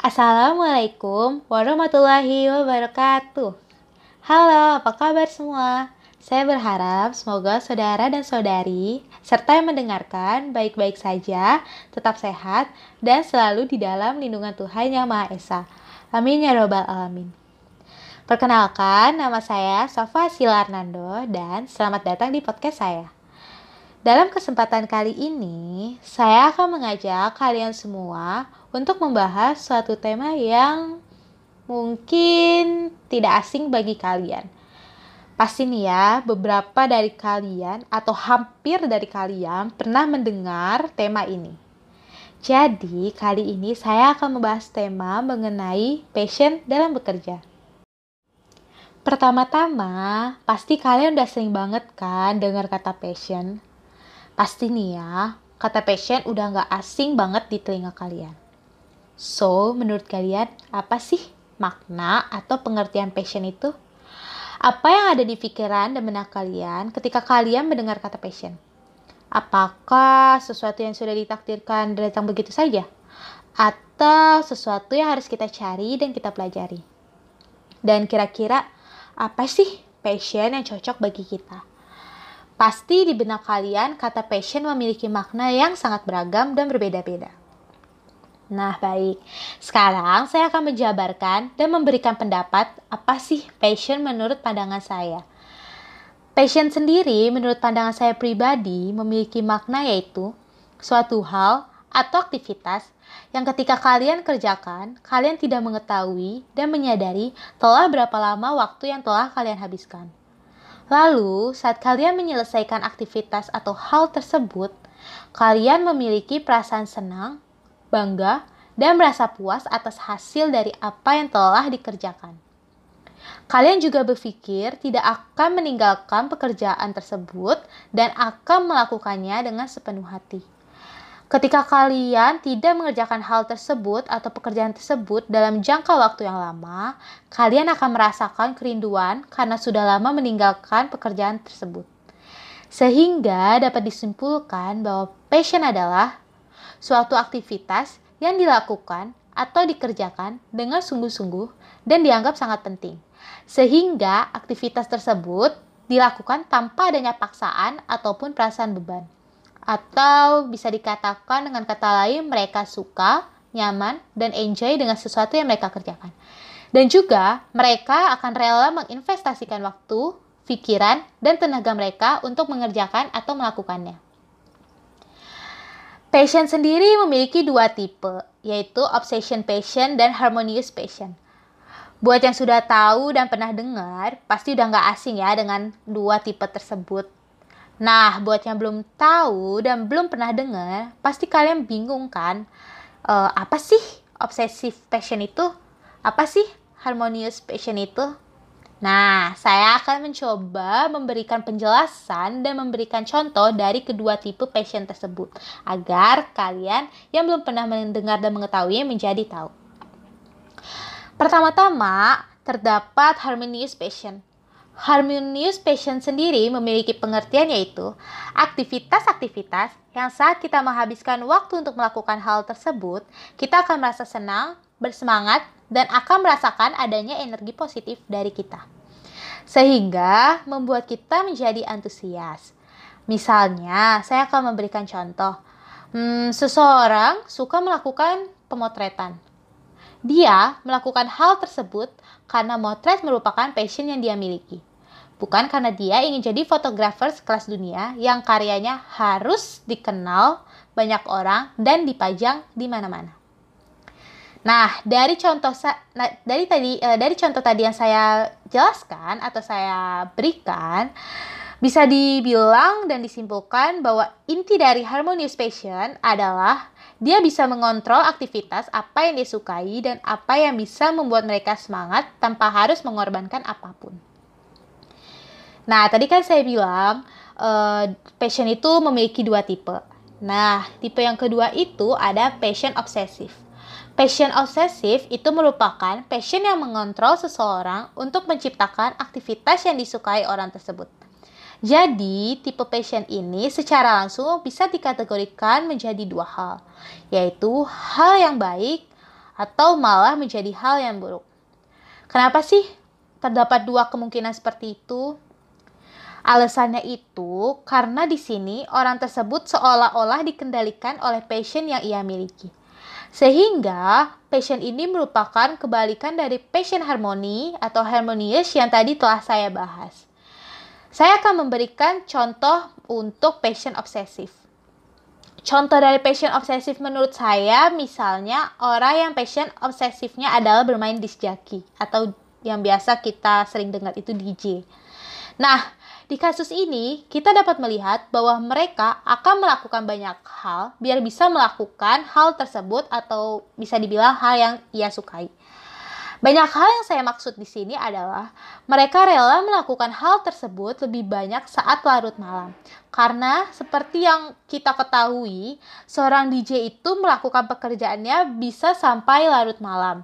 Assalamualaikum warahmatullahi wabarakatuh. Halo, apa kabar semua? Saya berharap semoga saudara dan saudari serta yang mendengarkan baik-baik saja, tetap sehat, dan selalu di dalam lindungan Tuhan Yang Maha Esa. Amin ya Robbal Alamin. Perkenalkan, nama saya Sofa Silarnando dan selamat datang di podcast saya. Dalam kesempatan kali ini, saya akan mengajak kalian semua untuk membahas suatu tema yang mungkin tidak asing bagi kalian. Pasti nih ya, beberapa dari kalian atau hampir dari kalian pernah mendengar tema ini. Jadi, kali ini saya akan membahas tema mengenai passion dalam bekerja. Pertama-tama, pasti kalian udah sering banget kan dengar kata passion. Pasti nih ya, kata passion udah nggak asing banget di telinga kalian. So, menurut kalian apa sih makna atau pengertian passion itu? Apa yang ada di pikiran dan benak kalian ketika kalian mendengar kata passion? Apakah sesuatu yang sudah ditakdirkan datang begitu saja? Atau sesuatu yang harus kita cari dan kita pelajari? Dan kira-kira apa sih passion yang cocok bagi kita? Pasti di benak kalian kata passion memiliki makna yang sangat beragam dan berbeda-beda. Nah, baik. Sekarang saya akan menjabarkan dan memberikan pendapat apa sih passion menurut pandangan saya. Passion sendiri menurut pandangan saya pribadi memiliki makna yaitu suatu hal atau aktivitas yang ketika kalian kerjakan, kalian tidak mengetahui dan menyadari telah berapa lama waktu yang telah kalian habiskan. Lalu, saat kalian menyelesaikan aktivitas atau hal tersebut, kalian memiliki perasaan senang, bangga, dan merasa puas atas hasil dari apa yang telah dikerjakan. Kalian juga berpikir tidak akan meninggalkan pekerjaan tersebut dan akan melakukannya dengan sepenuh hati. Ketika kalian tidak mengerjakan hal tersebut atau pekerjaan tersebut dalam jangka waktu yang lama, kalian akan merasakan kerinduan karena sudah lama meninggalkan pekerjaan tersebut. Sehingga dapat disimpulkan bahwa passion adalah suatu aktivitas yang dilakukan atau dikerjakan dengan sungguh-sungguh dan dianggap sangat penting. Sehingga aktivitas tersebut dilakukan tanpa adanya paksaan ataupun perasaan beban. Atau bisa dikatakan dengan kata lain mereka suka, nyaman, dan enjoy dengan sesuatu yang mereka kerjakan. Dan juga mereka akan rela menginvestasikan waktu, pikiran, dan tenaga mereka untuk mengerjakan atau melakukannya. Passion sendiri memiliki dua tipe, yaitu obsession passion dan harmonious passion. Buat yang sudah tahu dan pernah dengar, pasti udah nggak asing ya dengan dua tipe tersebut. Nah, buat yang belum tahu dan belum pernah dengar, pasti kalian bingung kan? Uh, apa sih obsessive passion itu? Apa sih harmonious passion itu? Nah, saya akan mencoba memberikan penjelasan dan memberikan contoh dari kedua tipe passion tersebut agar kalian yang belum pernah mendengar dan mengetahui menjadi tahu. Pertama-tama, terdapat harmonious passion. Harmonious passion sendiri memiliki pengertian yaitu aktivitas-aktivitas yang saat kita menghabiskan waktu untuk melakukan hal tersebut, kita akan merasa senang, bersemangat, dan akan merasakan adanya energi positif dari kita. Sehingga membuat kita menjadi antusias. Misalnya, saya akan memberikan contoh. Hmm, seseorang suka melakukan pemotretan. Dia melakukan hal tersebut karena motret merupakan passion yang dia miliki bukan karena dia ingin jadi fotografer sekelas dunia yang karyanya harus dikenal banyak orang dan dipajang di mana-mana. Nah, dari contoh nah, dari tadi uh, dari contoh tadi yang saya jelaskan atau saya berikan bisa dibilang dan disimpulkan bahwa inti dari harmonious passion adalah dia bisa mengontrol aktivitas apa yang disukai dan apa yang bisa membuat mereka semangat tanpa harus mengorbankan apa pun. Nah, tadi kan saya bilang uh, passion itu memiliki dua tipe. Nah, tipe yang kedua itu ada passion obsesif. Passion obsesif itu merupakan passion yang mengontrol seseorang untuk menciptakan aktivitas yang disukai orang tersebut. Jadi, tipe passion ini secara langsung bisa dikategorikan menjadi dua hal, yaitu hal yang baik atau malah menjadi hal yang buruk. Kenapa sih terdapat dua kemungkinan seperti itu? Alasannya itu karena di sini orang tersebut seolah-olah dikendalikan oleh passion yang ia miliki. Sehingga passion ini merupakan kebalikan dari passion harmoni atau harmonious yang tadi telah saya bahas. Saya akan memberikan contoh untuk passion obsesif. Contoh dari passion obsesif menurut saya misalnya orang yang passion obsesifnya adalah bermain disc jockey atau yang biasa kita sering dengar itu DJ. Nah, di kasus ini, kita dapat melihat bahwa mereka akan melakukan banyak hal biar bisa melakukan hal tersebut atau bisa dibilang hal yang ia sukai. Banyak hal yang saya maksud di sini adalah mereka rela melakukan hal tersebut lebih banyak saat larut malam. Karena seperti yang kita ketahui, seorang DJ itu melakukan pekerjaannya bisa sampai larut malam.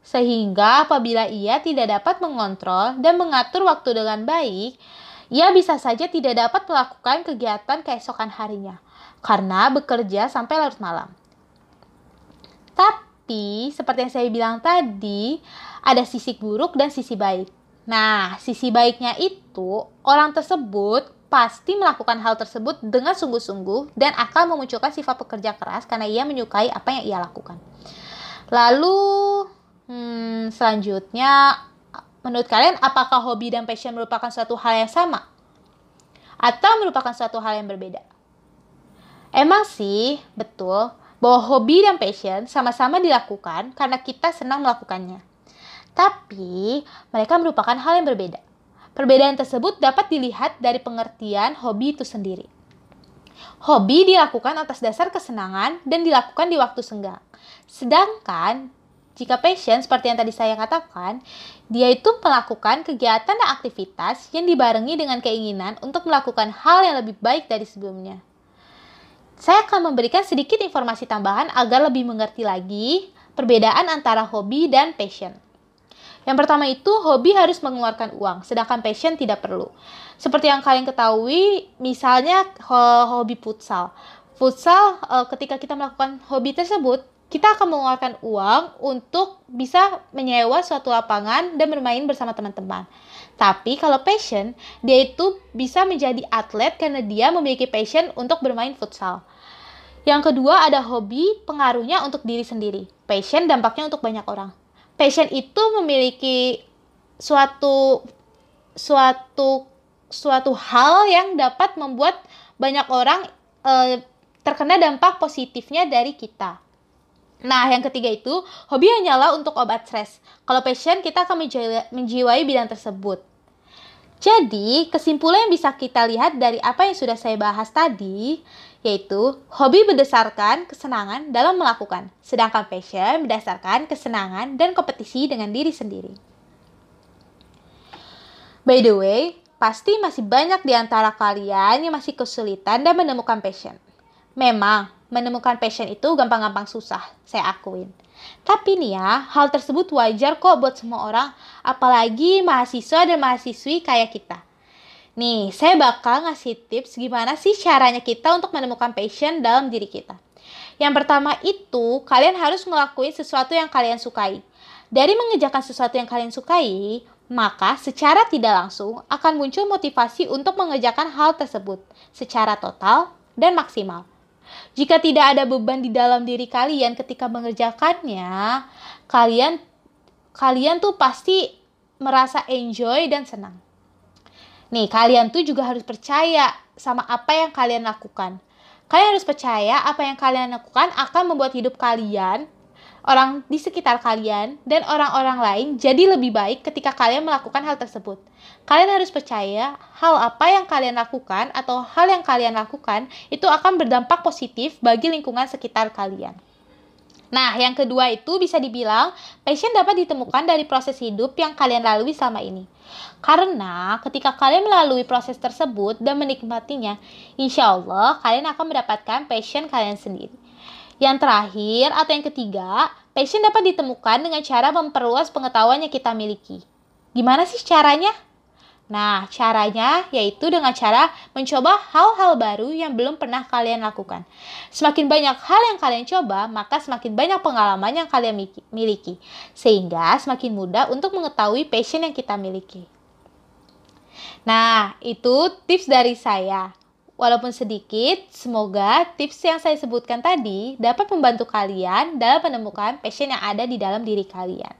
Sehingga apabila ia tidak dapat mengontrol dan mengatur waktu dengan baik, ia bisa saja tidak dapat melakukan kegiatan keesokan harinya karena bekerja sampai larut malam. Tapi, seperti yang saya bilang tadi, ada sisi buruk dan sisi baik. Nah, sisi baiknya itu orang tersebut pasti melakukan hal tersebut dengan sungguh-sungguh dan akan memunculkan sifat pekerja keras karena ia menyukai apa yang ia lakukan. Lalu, hmm, selanjutnya Menurut kalian, apakah hobi dan passion merupakan suatu hal yang sama? Atau merupakan suatu hal yang berbeda? Emang sih, betul, bahwa hobi dan passion sama-sama dilakukan karena kita senang melakukannya. Tapi, mereka merupakan hal yang berbeda. Perbedaan tersebut dapat dilihat dari pengertian hobi itu sendiri. Hobi dilakukan atas dasar kesenangan dan dilakukan di waktu senggang. Sedangkan jika passion, seperti yang tadi saya katakan, dia itu melakukan kegiatan dan aktivitas yang dibarengi dengan keinginan untuk melakukan hal yang lebih baik dari sebelumnya. Saya akan memberikan sedikit informasi tambahan agar lebih mengerti lagi perbedaan antara hobi dan passion. Yang pertama itu, hobi harus mengeluarkan uang, sedangkan passion tidak perlu. Seperti yang kalian ketahui, misalnya hobi futsal. Futsal, eh, ketika kita melakukan hobi tersebut, kita akan mengeluarkan uang untuk bisa menyewa suatu lapangan dan bermain bersama teman-teman. Tapi kalau passion, dia itu bisa menjadi atlet karena dia memiliki passion untuk bermain futsal. Yang kedua ada hobi, pengaruhnya untuk diri sendiri. Passion dampaknya untuk banyak orang. Passion itu memiliki suatu suatu suatu hal yang dapat membuat banyak orang eh, terkena dampak positifnya dari kita. Nah, yang ketiga itu, hobi hanyalah untuk obat stres. Kalau passion, kita akan menjiwai bidang tersebut. Jadi, kesimpulan yang bisa kita lihat dari apa yang sudah saya bahas tadi, yaitu hobi berdasarkan kesenangan dalam melakukan, sedangkan passion berdasarkan kesenangan dan kompetisi dengan diri sendiri. By the way, pasti masih banyak di antara kalian yang masih kesulitan dan menemukan passion. Memang, menemukan passion itu gampang-gampang susah, saya akuin. Tapi nih ya, hal tersebut wajar kok buat semua orang, apalagi mahasiswa dan mahasiswi kayak kita. Nih, saya bakal ngasih tips gimana sih caranya kita untuk menemukan passion dalam diri kita. Yang pertama itu, kalian harus ngelakuin sesuatu yang kalian sukai. Dari mengerjakan sesuatu yang kalian sukai, maka secara tidak langsung akan muncul motivasi untuk mengerjakan hal tersebut secara total dan maksimal. Jika tidak ada beban di dalam diri kalian ketika mengerjakannya, kalian kalian tuh pasti merasa enjoy dan senang. Nih, kalian tuh juga harus percaya sama apa yang kalian lakukan. Kalian harus percaya apa yang kalian lakukan akan membuat hidup kalian orang di sekitar kalian dan orang-orang lain jadi lebih baik ketika kalian melakukan hal tersebut. Kalian harus percaya hal apa yang kalian lakukan atau hal yang kalian lakukan itu akan berdampak positif bagi lingkungan sekitar kalian. Nah, yang kedua itu bisa dibilang passion dapat ditemukan dari proses hidup yang kalian lalui selama ini. Karena ketika kalian melalui proses tersebut dan menikmatinya, insya Allah kalian akan mendapatkan passion kalian sendiri. Yang terakhir atau yang ketiga, passion dapat ditemukan dengan cara memperluas pengetahuan yang kita miliki. Gimana sih caranya? Nah, caranya yaitu dengan cara mencoba hal-hal baru yang belum pernah kalian lakukan. Semakin banyak hal yang kalian coba, maka semakin banyak pengalaman yang kalian miliki, sehingga semakin mudah untuk mengetahui passion yang kita miliki. Nah, itu tips dari saya. Walaupun sedikit, semoga tips yang saya sebutkan tadi dapat membantu kalian dalam menemukan passion yang ada di dalam diri kalian.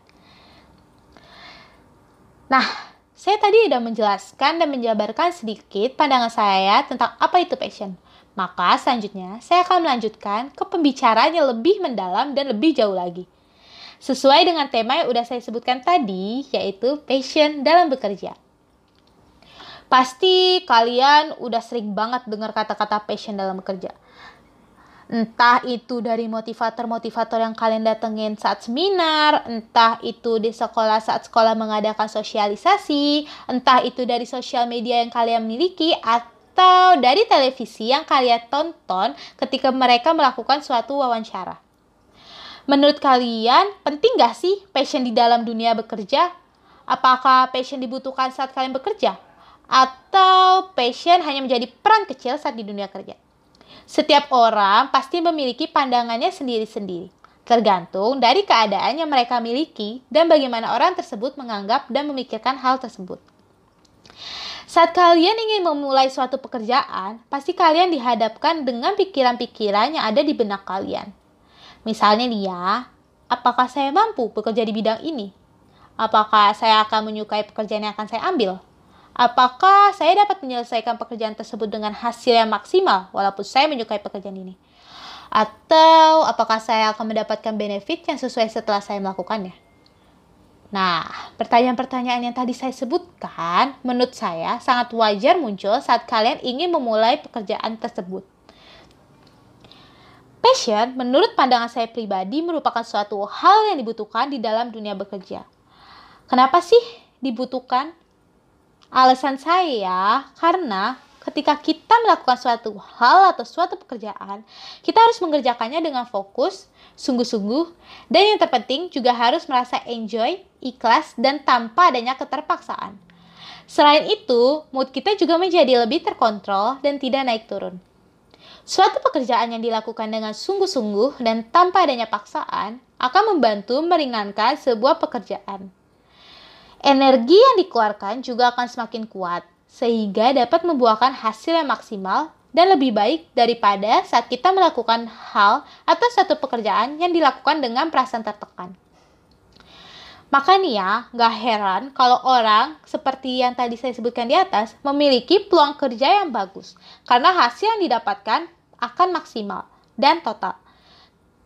Nah, saya tadi sudah menjelaskan dan menjabarkan sedikit pandangan saya tentang apa itu passion. Maka selanjutnya saya akan melanjutkan ke pembicaraan yang lebih mendalam dan lebih jauh lagi. Sesuai dengan tema yang sudah saya sebutkan tadi, yaitu passion dalam bekerja. Pasti kalian udah sering banget dengar kata-kata passion dalam bekerja. Entah itu dari motivator-motivator yang kalian datengin saat seminar, entah itu di sekolah saat sekolah mengadakan sosialisasi, entah itu dari sosial media yang kalian miliki, atau dari televisi yang kalian tonton ketika mereka melakukan suatu wawancara. Menurut kalian, penting gak sih passion di dalam dunia bekerja? Apakah passion dibutuhkan saat kalian bekerja? Atau passion hanya menjadi peran kecil saat di dunia kerja. Setiap orang pasti memiliki pandangannya sendiri-sendiri, tergantung dari keadaan yang mereka miliki dan bagaimana orang tersebut menganggap dan memikirkan hal tersebut. Saat kalian ingin memulai suatu pekerjaan, pasti kalian dihadapkan dengan pikiran-pikiran yang ada di benak kalian. Misalnya nih ya, apakah saya mampu bekerja di bidang ini? Apakah saya akan menyukai pekerjaan yang akan saya ambil? Apakah saya dapat menyelesaikan pekerjaan tersebut dengan hasil yang maksimal walaupun saya menyukai pekerjaan ini? Atau apakah saya akan mendapatkan benefit yang sesuai setelah saya melakukannya? Nah, pertanyaan-pertanyaan yang tadi saya sebutkan menurut saya sangat wajar muncul saat kalian ingin memulai pekerjaan tersebut. Passion, menurut pandangan saya pribadi, merupakan suatu hal yang dibutuhkan di dalam dunia bekerja. Kenapa sih dibutuhkan? Alasan saya karena ketika kita melakukan suatu hal atau suatu pekerjaan, kita harus mengerjakannya dengan fokus, sungguh-sungguh, dan yang terpenting juga harus merasa enjoy, ikhlas, dan tanpa adanya keterpaksaan. Selain itu, mood kita juga menjadi lebih terkontrol dan tidak naik turun. Suatu pekerjaan yang dilakukan dengan sungguh-sungguh dan tanpa adanya paksaan akan membantu meringankan sebuah pekerjaan energi yang dikeluarkan juga akan semakin kuat, sehingga dapat membuahkan hasil yang maksimal dan lebih baik daripada saat kita melakukan hal atau satu pekerjaan yang dilakukan dengan perasaan tertekan. Maka nih ya, gak heran kalau orang seperti yang tadi saya sebutkan di atas memiliki peluang kerja yang bagus karena hasil yang didapatkan akan maksimal dan total.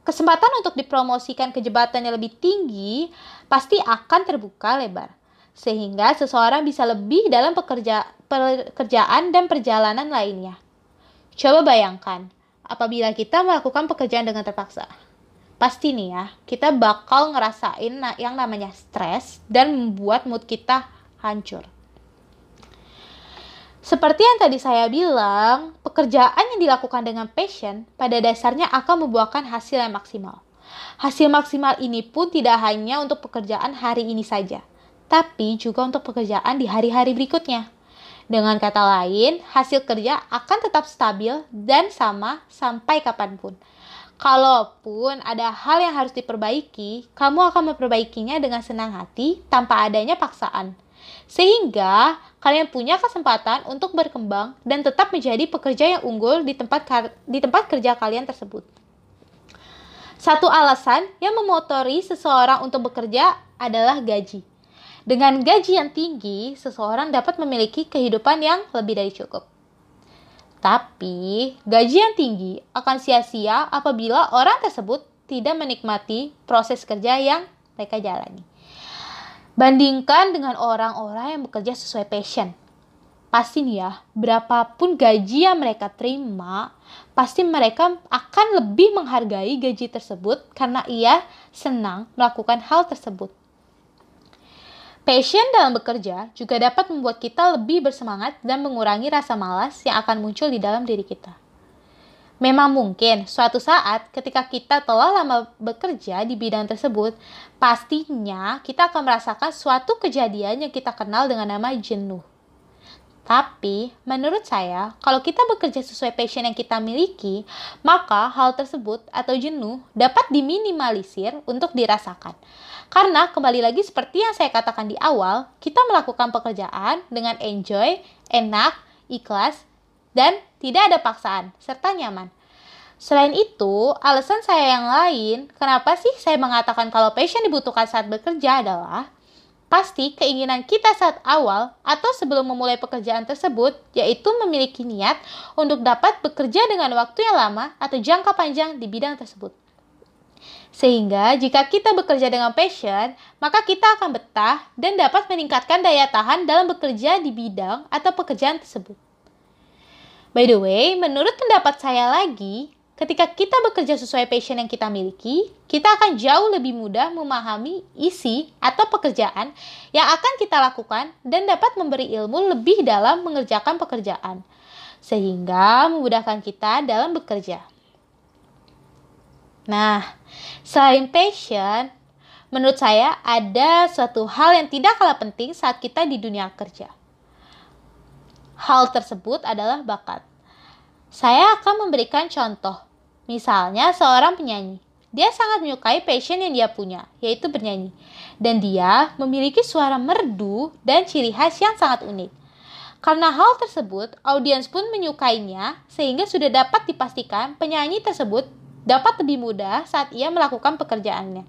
Kesempatan untuk dipromosikan ke jabatan yang lebih tinggi pasti akan terbuka lebar sehingga seseorang bisa lebih dalam pekerja, pekerjaan dan perjalanan lainnya. Coba bayangkan, apabila kita melakukan pekerjaan dengan terpaksa. Pasti nih ya, kita bakal ngerasain yang namanya stres dan membuat mood kita hancur. Seperti yang tadi saya bilang, pekerjaan yang dilakukan dengan passion pada dasarnya akan membuahkan hasil yang maksimal. Hasil maksimal ini pun tidak hanya untuk pekerjaan hari ini saja, tapi juga untuk pekerjaan di hari-hari berikutnya. Dengan kata lain, hasil kerja akan tetap stabil dan sama sampai kapan pun. Kalaupun ada hal yang harus diperbaiki, kamu akan memperbaikinya dengan senang hati tanpa adanya paksaan. Sehingga kalian punya kesempatan untuk berkembang dan tetap menjadi pekerja yang unggul di tempat di tempat kerja kalian tersebut. Satu alasan yang memotori seseorang untuk bekerja adalah gaji. Dengan gaji yang tinggi, seseorang dapat memiliki kehidupan yang lebih dari cukup. Tapi, gaji yang tinggi akan sia-sia apabila orang tersebut tidak menikmati proses kerja yang mereka jalani. Bandingkan dengan orang-orang yang bekerja sesuai passion. Pasti nih ya, berapapun gaji yang mereka terima, pasti mereka akan lebih menghargai gaji tersebut karena ia senang melakukan hal tersebut. Passion dalam bekerja juga dapat membuat kita lebih bersemangat dan mengurangi rasa malas yang akan muncul di dalam diri kita. Memang mungkin suatu saat ketika kita telah lama bekerja di bidang tersebut, pastinya kita akan merasakan suatu kejadian yang kita kenal dengan nama jenuh. Tapi, menurut saya, kalau kita bekerja sesuai passion yang kita miliki, maka hal tersebut atau jenuh dapat diminimalisir untuk dirasakan. Karena kembali lagi seperti yang saya katakan di awal, kita melakukan pekerjaan dengan enjoy, enak, ikhlas, dan tidak ada paksaan, serta nyaman. Selain itu, alasan saya yang lain, kenapa sih saya mengatakan kalau passion dibutuhkan saat bekerja adalah Pasti keinginan kita saat awal atau sebelum memulai pekerjaan tersebut yaitu memiliki niat untuk dapat bekerja dengan waktu yang lama atau jangka panjang di bidang tersebut. Sehingga jika kita bekerja dengan passion, maka kita akan betah dan dapat meningkatkan daya tahan dalam bekerja di bidang atau pekerjaan tersebut. By the way, menurut pendapat saya lagi, Ketika kita bekerja sesuai passion yang kita miliki, kita akan jauh lebih mudah memahami isi atau pekerjaan yang akan kita lakukan dan dapat memberi ilmu lebih dalam mengerjakan pekerjaan, sehingga memudahkan kita dalam bekerja. Nah, selain passion, menurut saya ada suatu hal yang tidak kalah penting saat kita di dunia kerja. Hal tersebut adalah bakat. Saya akan memberikan contoh Misalnya seorang penyanyi. Dia sangat menyukai passion yang dia punya, yaitu bernyanyi. Dan dia memiliki suara merdu dan ciri khas yang sangat unik. Karena hal tersebut, audiens pun menyukainya sehingga sudah dapat dipastikan penyanyi tersebut dapat lebih mudah saat ia melakukan pekerjaannya.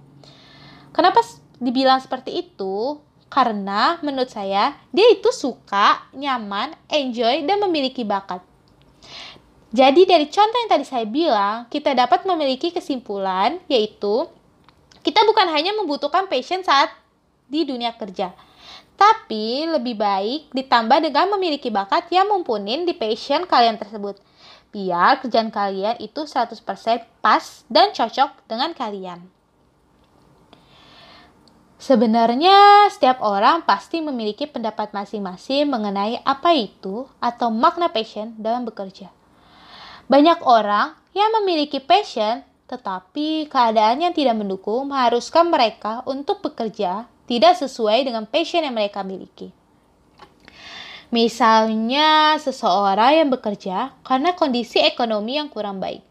Kenapa dibilang seperti itu? Karena menurut saya, dia itu suka, nyaman, enjoy, dan memiliki bakat. Jadi dari contoh yang tadi saya bilang, kita dapat memiliki kesimpulan yaitu kita bukan hanya membutuhkan passion saat di dunia kerja, tapi lebih baik ditambah dengan memiliki bakat yang mumpuni di passion kalian tersebut. Biar kerjaan kalian itu 100% pas dan cocok dengan kalian. Sebenarnya, setiap orang pasti memiliki pendapat masing-masing mengenai apa itu atau makna passion dalam bekerja. Banyak orang yang memiliki passion tetapi keadaan yang tidak mendukung mengharuskan mereka untuk bekerja tidak sesuai dengan passion yang mereka miliki. Misalnya, seseorang yang bekerja karena kondisi ekonomi yang kurang baik.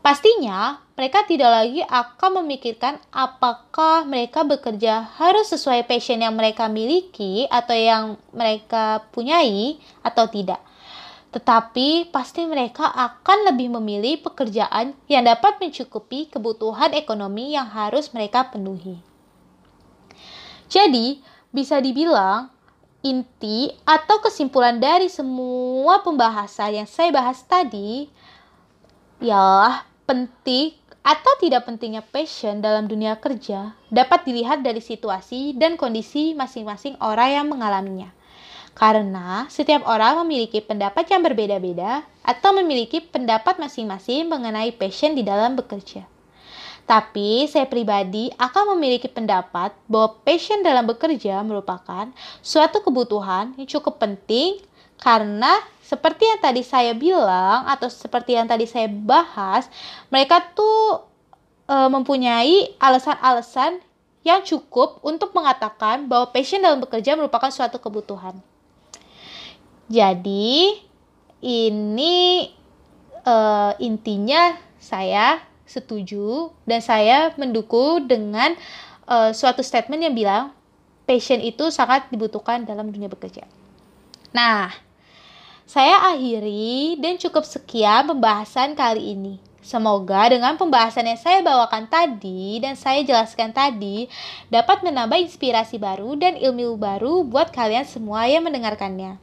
Pastinya, mereka tidak lagi akan memikirkan apakah mereka bekerja harus sesuai passion yang mereka miliki atau yang mereka punyai atau tidak tetapi pasti mereka akan lebih memilih pekerjaan yang dapat mencukupi kebutuhan ekonomi yang harus mereka penuhi. Jadi, bisa dibilang inti atau kesimpulan dari semua pembahasan yang saya bahas tadi ialah penting atau tidak pentingnya passion dalam dunia kerja dapat dilihat dari situasi dan kondisi masing-masing orang yang mengalaminya. Karena setiap orang memiliki pendapat yang berbeda-beda atau memiliki pendapat masing-masing mengenai passion di dalam bekerja. Tapi saya pribadi akan memiliki pendapat bahwa passion dalam bekerja merupakan suatu kebutuhan yang cukup penting karena seperti yang tadi saya bilang atau seperti yang tadi saya bahas, mereka tuh e, mempunyai alasan-alasan yang cukup untuk mengatakan bahwa passion dalam bekerja merupakan suatu kebutuhan. Jadi ini uh, intinya saya setuju dan saya mendukung dengan uh, suatu statement yang bilang passion itu sangat dibutuhkan dalam dunia bekerja. Nah, saya akhiri dan cukup sekian pembahasan kali ini. Semoga dengan pembahasan yang saya bawakan tadi dan saya jelaskan tadi dapat menambah inspirasi baru dan ilmu baru buat kalian semua yang mendengarkannya.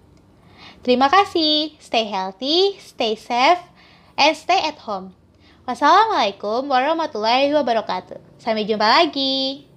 Terima kasih. Stay healthy, stay safe, and stay at home. Wassalamualaikum warahmatullahi wabarakatuh. Sampai jumpa lagi.